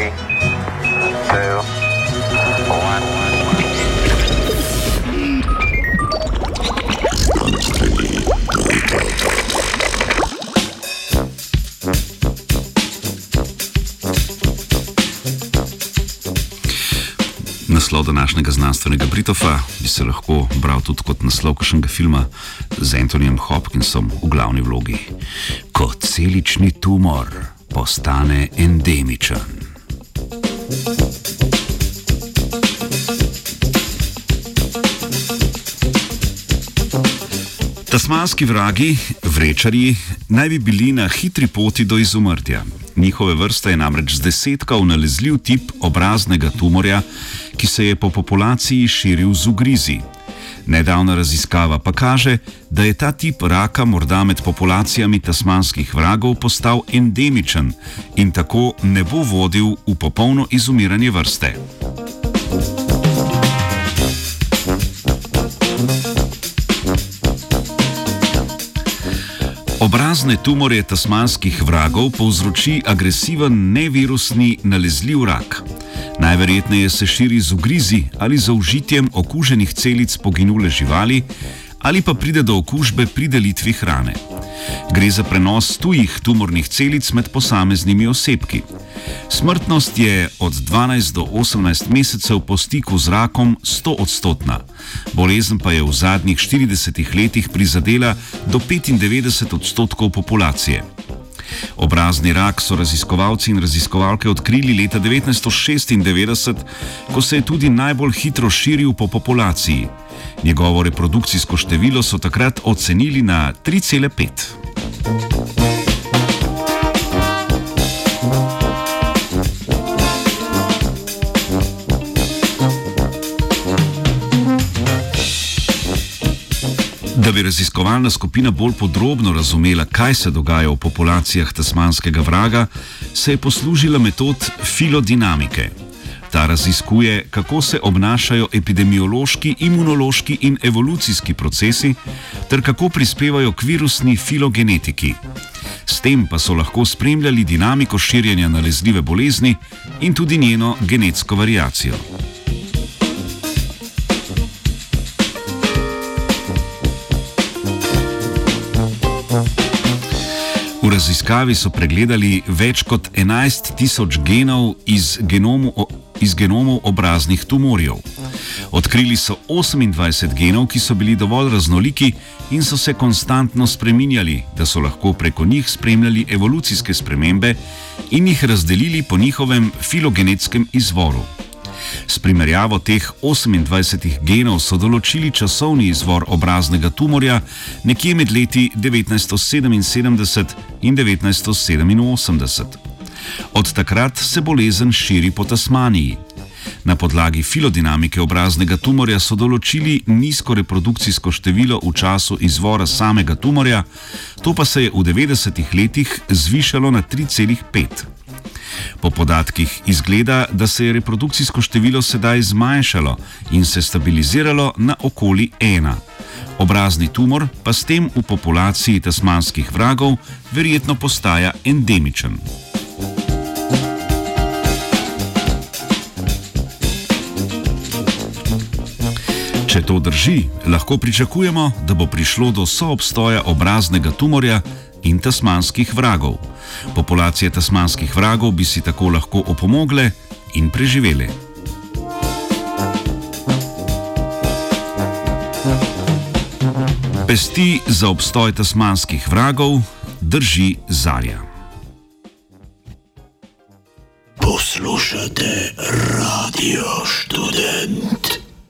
Three, two, one. Naslov današnjega znanstvenega Britofa bi se lahko bral tudi kot naslov kakšnega filma z Antonijem Hopkinsom v glavni vlogi. Ko celični tumor postane endemičen. Tasmanski vragi, vrečari, naj bi bili na hitri poti do izumrtja. Njihove vrste je namreč zdesetkal nalezljiv tip obraznega tumorja, ki se je po populaciji širil z ugrizi. Nedavna raziskava pa kaže, da je ta tip raka morda med populacijami tasmanskih vragov postal endemičen in tako ne bo vodil v popolno izumiranje vrste. Obrazne tumore tasmanskih vragov povzroči agresiven nevirusni nalezljiv rak. Najverjetneje se širi z ugrizi ali zaužitjem okuženih celic poginule živali, ali pa pride do okužbe pri delitvi hrane. Gre za prenos tujih tumornih celic med posameznimi osebki. Smrtnost je od 12 do 18 mesecev po stiku z rakom 100 odstotna, bolezen pa je v zadnjih 40 letih prizadela do 95 odstotkov populacije. Obrazni rak so raziskovalci in raziskovalke odkrili leta 1996, ko se je tudi najbolj hitro širil po populaciji. Njegovo reprodukcijsko število so takrat ocenili na 3,5. Da bi raziskovalna skupina bolj podrobno razumela, kaj se dogaja v populacijah tasmanskega vraga, se je poslužila metod filodinamike. Ta raziskuje, kako se obnašajo epidemiološki, imunološki in evolucijski procesi, ter kako prispevajo k virusni filogenetiki. S tem pa so lahko spremljali dinamiko širjenja nalezljive bolezni in tudi njeno genetsko variacijo. Raziskavi so pregledali več kot 11 tisoč genov iz, genomu, iz genomov obraznih tumorjev. Odkrili so 28 genov, ki so bili dovolj raznoliki in so se konstantno spreminjali, da so lahko preko njih spremljali evolucijske spremembe in jih razdelili po njihovem filogenetskem izvoru. S primerjavo teh 28 genov so določili časovni izvor obraznega tumorja nekje med leti 1977 in 1987. Od takrat se bolezen širi po Tasmaniji. Na podlagi filodinamike obraznega tumorja so določili nizko reprodukcijsko število v času izvora samega tumorja, to pa se je v 90-ih letih zvišalo na 3,5. Po podatkih izgleda, da se je reprodukcijsko število sedaj zmanjšalo in se stabiliziralo na okoli ena. Obrazni tumor pa s tem v populaciji tasmanskih vragov verjetno postaja endemičen. To drži, lahko pričakujemo, da bo prišlo do soobstoja obraznega tumorja in tasmanskih vragov. Populacije tasmanskih vragov bi si tako lahko opomogle in preživele. Pesti za obstoj tasmanskih vragov drži Zarja. Poslušate radio študent.